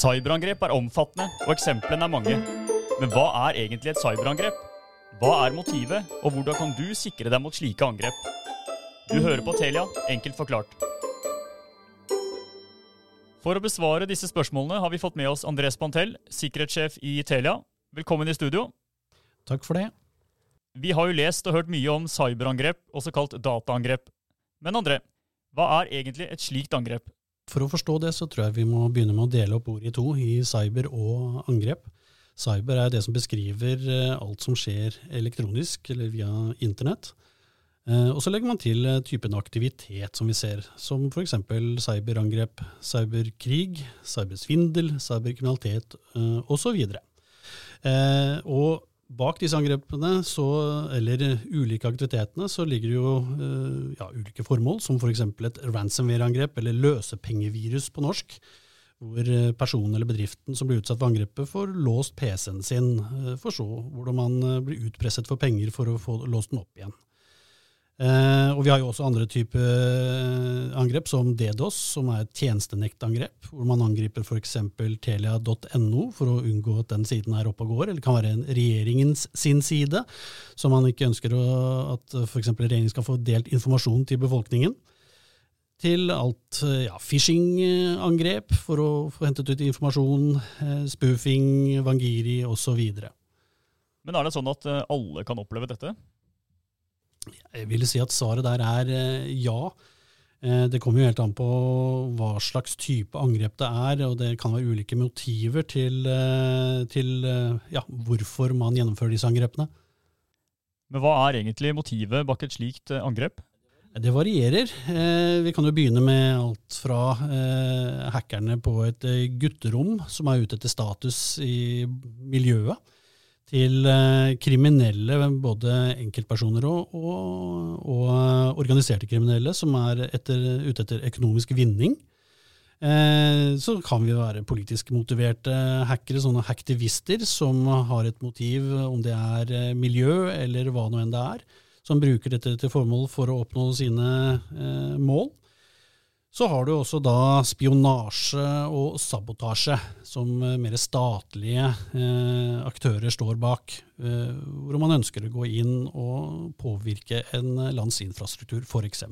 Cyberangrep er omfattende, og eksemplene er mange. Men hva er egentlig et cyberangrep? Hva er motivet, og hvordan kan du sikre deg mot slike angrep? Du hører på Telia, enkelt forklart. For å besvare disse spørsmålene har vi fått med oss Andres Pantell, sikkerhetssjef i Telia. Velkommen i studio. Takk for det. Vi har jo lest og hørt mye om cyberangrep, også kalt dataangrep. Men André, hva er egentlig et slikt angrep? For å forstå det, så tror jeg vi må begynne med å dele opp ordet i to, i cyber og angrep. Cyber er det som beskriver eh, alt som skjer elektronisk, eller via internett. Eh, og så legger man til eh, typen aktivitet som vi ser, som f.eks. cyberangrep, cyberkrig, cybersvindel, cyberkriminalitet osv. Og bak disse angrepene, så, eller ulike aktivitetene, så ligger det jo ja, ulike formål, som f.eks. For et ransomware-angrep, eller løsepengevirus på norsk hvor eh, personen eller bedriften som blir utsatt for angrepet, får låst PC-en sin, eh, for så hvordan man eh, blir utpresset for penger for å få låst den opp igjen. Eh, og Vi har jo også andre typer angrep, som DDoS, som er et tjenestenektangrep, hvor man angriper f.eks. telia.no for å unngå at den siden er oppe og går, eller det kan være en regjeringens sin side, som man ikke ønsker å, at f.eks. regjeringen skal få delt informasjon til befolkningen til alt ja, phishing-angrep for å få hentet ut informasjon, eh, spoofing, wangiri osv. Men er det sånn at eh, alle kan oppleve dette? Jeg vil si at svaret der er eh, ja. Det kommer jo helt an på hva slags type angrep det er, og det kan være ulike motiver til, til ja, hvorfor man gjennomfører disse angrepene. Men hva er egentlig motivet bak et slikt angrep? Det varierer. Eh, vi kan jo begynne med alt fra eh, hackerne på et eh, gutterom som er ute etter status i miljøet, til kriminelle, både enkeltpersoner og, og, og organiserte kriminelle, som er etter, ute etter økonomisk vinning. Så kan vi være politisk motiverte hackere, sånne hacktivister, som har et motiv, om det er miljø eller hva nå enn det er som bruker dette til formål for å oppnå sine eh, mål. Så har du også da spionasje og sabotasje, som eh, mer statlige eh, aktører står bak. Eh, hvor man ønsker å gå inn og påvirke en lands infrastruktur, f.eks.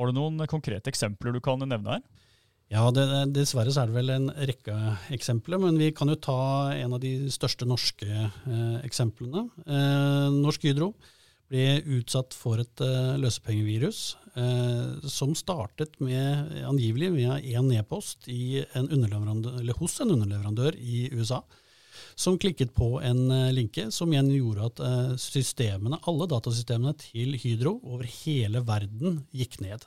Har du noen konkrete eksempler du kan nevne her? Ja, det, Dessverre så er det vel en rekke eksempler, men vi kan jo ta en av de største norske eh, eksemplene. Eh, Norsk Hydro ble utsatt for et uh, løsepengevirus uh, som startet med, angivelig via én e-post hos en underleverandør i USA, som klikket på en uh, linke som igjen gjorde at systemene, alle datasystemene til Hydro over hele verden gikk ned.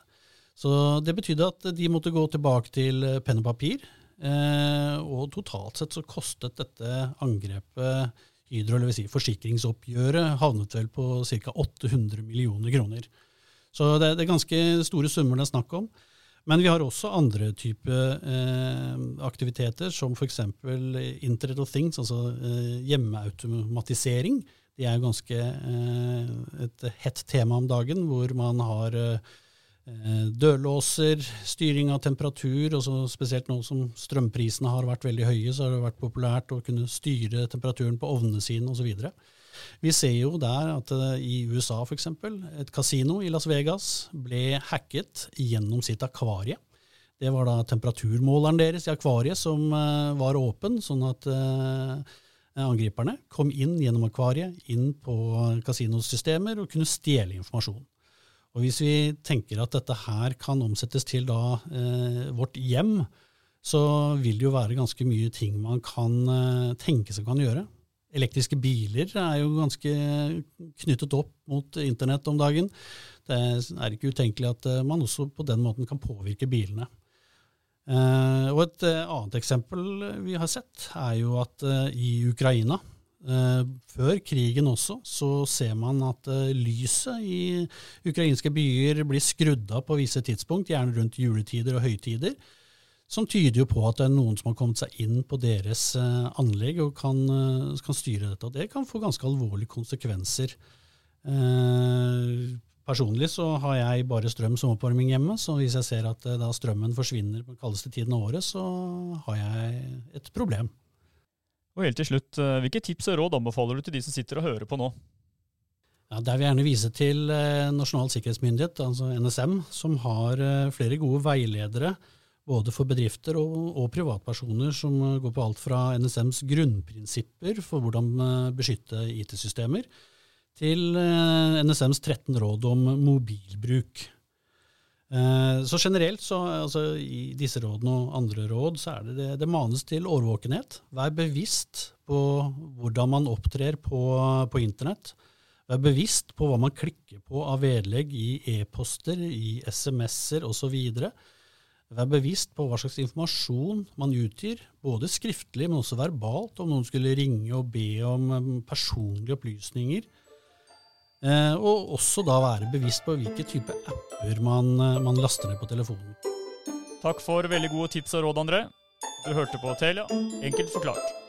Så det betydde at de måtte gå tilbake til penn og papir, og totalt sett så kostet dette angrepet Hydro, eller si forsikringsoppgjøret, havnet vel på ca. 800 millioner kroner. Så det, det, er ganske store summer det er snakk om. Men vi har også andre type eh, aktiviteter, som f.eks. Internet of Things, altså eh, hjemmeautomatisering. Det er jo ganske eh, et hett tema om dagen, hvor man har eh, Eh, dørlåser, styring av temperatur, og spesielt nå som strømprisene har vært veldig høye, så har det vært populært å kunne styre temperaturen på ovnene sine osv. Vi ser jo der at eh, i USA f.eks. et kasino i Las Vegas ble hacket gjennom sitt akvarie. Det var da temperaturmåleren deres i akvariet som eh, var åpen, sånn at angriperne kom inn gjennom akvariet, inn på kasinosystemer og kunne stjele informasjon. Og Hvis vi tenker at dette her kan omsettes til da, eh, vårt hjem, så vil det jo være ganske mye ting man kan eh, tenke seg kan gjøre. Elektriske biler er jo ganske knyttet opp mot internett om dagen. Det er ikke utenkelig at eh, man også på den måten kan påvirke bilene. Eh, og Et eh, annet eksempel vi har sett, er jo at eh, i Ukraina før krigen også så ser man at eh, lyset i ukrainske byer blir skrudd av på visse tidspunkt, gjerne rundt juletider og høytider, som tyder jo på at det er noen som har kommet seg inn på deres eh, anlegg og kan, kan styre dette. Og det kan få ganske alvorlige konsekvenser personlig så har jeg bare strøm som oppvarming hjemme, så hvis jeg ser at da strømmen forsvinner på kaldeste tiden av året, så har jeg et problem. Og helt til slutt, Hvilke tips og råd anbefaler du til de som sitter og hører på nå? Ja, der vil jeg gjerne vise til eh, Nasjonal sikkerhetsmyndighet, altså NSM, som har eh, flere gode veiledere både for bedrifter og, og, privatpersoner, som eh, går på alt fra NSMs grunnprinsipper for hvordan beskytte IT-systemer, til NSMs 13 råd om mobilbruk. Så generelt, så, altså, i disse rådene og andre råd, så er det, det, det manes til årvåkenhet. Vær bevisst på hvordan man opptrer på, på internett. Vær bevisst på hva man klikker på av vedlegg i e-poster, i SMS-er osv. Vær bevisst på hva slags informasjon man utgir, både skriftlig, men også verbalt, om noen skulle ringe og be om um, personlige opplysninger. Eh, og også da være bevisst på hvilke type apper man, eh, man laster ned på telefonen. Takk for veldig gode tips og råd, André. Du hørte på Telia, enkelt forklart.